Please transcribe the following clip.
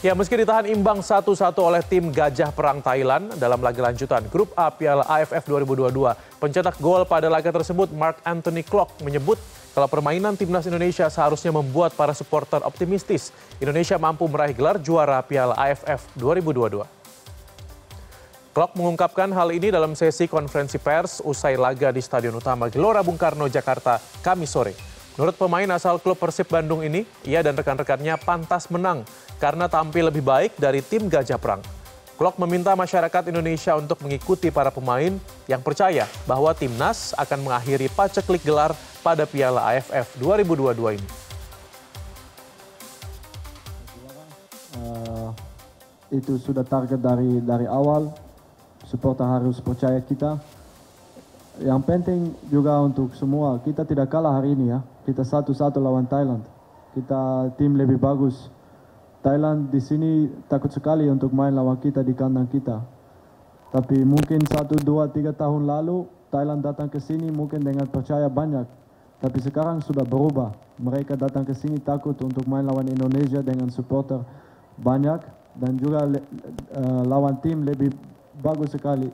Ya, meski ditahan imbang satu-satu oleh tim Gajah Perang Thailand dalam laga lanjutan Grup A Piala AFF 2022, pencetak gol pada laga tersebut Mark Anthony Klock menyebut kalau permainan timnas Indonesia seharusnya membuat para supporter optimistis Indonesia mampu meraih gelar juara Piala AFF 2022. Klock mengungkapkan hal ini dalam sesi konferensi pers usai laga di Stadion Utama Gelora Bung Karno, Jakarta, Kamis sore. Menurut pemain asal klub Persib Bandung ini, ia dan rekan-rekannya pantas menang karena tampil lebih baik dari tim Gajah Perang. Klok meminta masyarakat Indonesia untuk mengikuti para pemain yang percaya bahwa timnas akan mengakhiri paceklik gelar pada Piala AFF 2022 ini. Uh, itu sudah target dari dari awal. Supporter harus percaya kita. Yang penting juga untuk semua, kita tidak kalah hari ini ya. Kita satu-satu lawan Thailand. Kita tim lebih bagus. Thailand di sini takut sekali untuk main lawan kita di kandang kita. Tapi mungkin satu, dua, tiga tahun lalu Thailand datang ke sini mungkin dengan percaya banyak. Tapi sekarang sudah berubah. Mereka datang ke sini takut untuk main lawan Indonesia dengan supporter banyak dan juga uh, lawan tim lebih bagus sekali.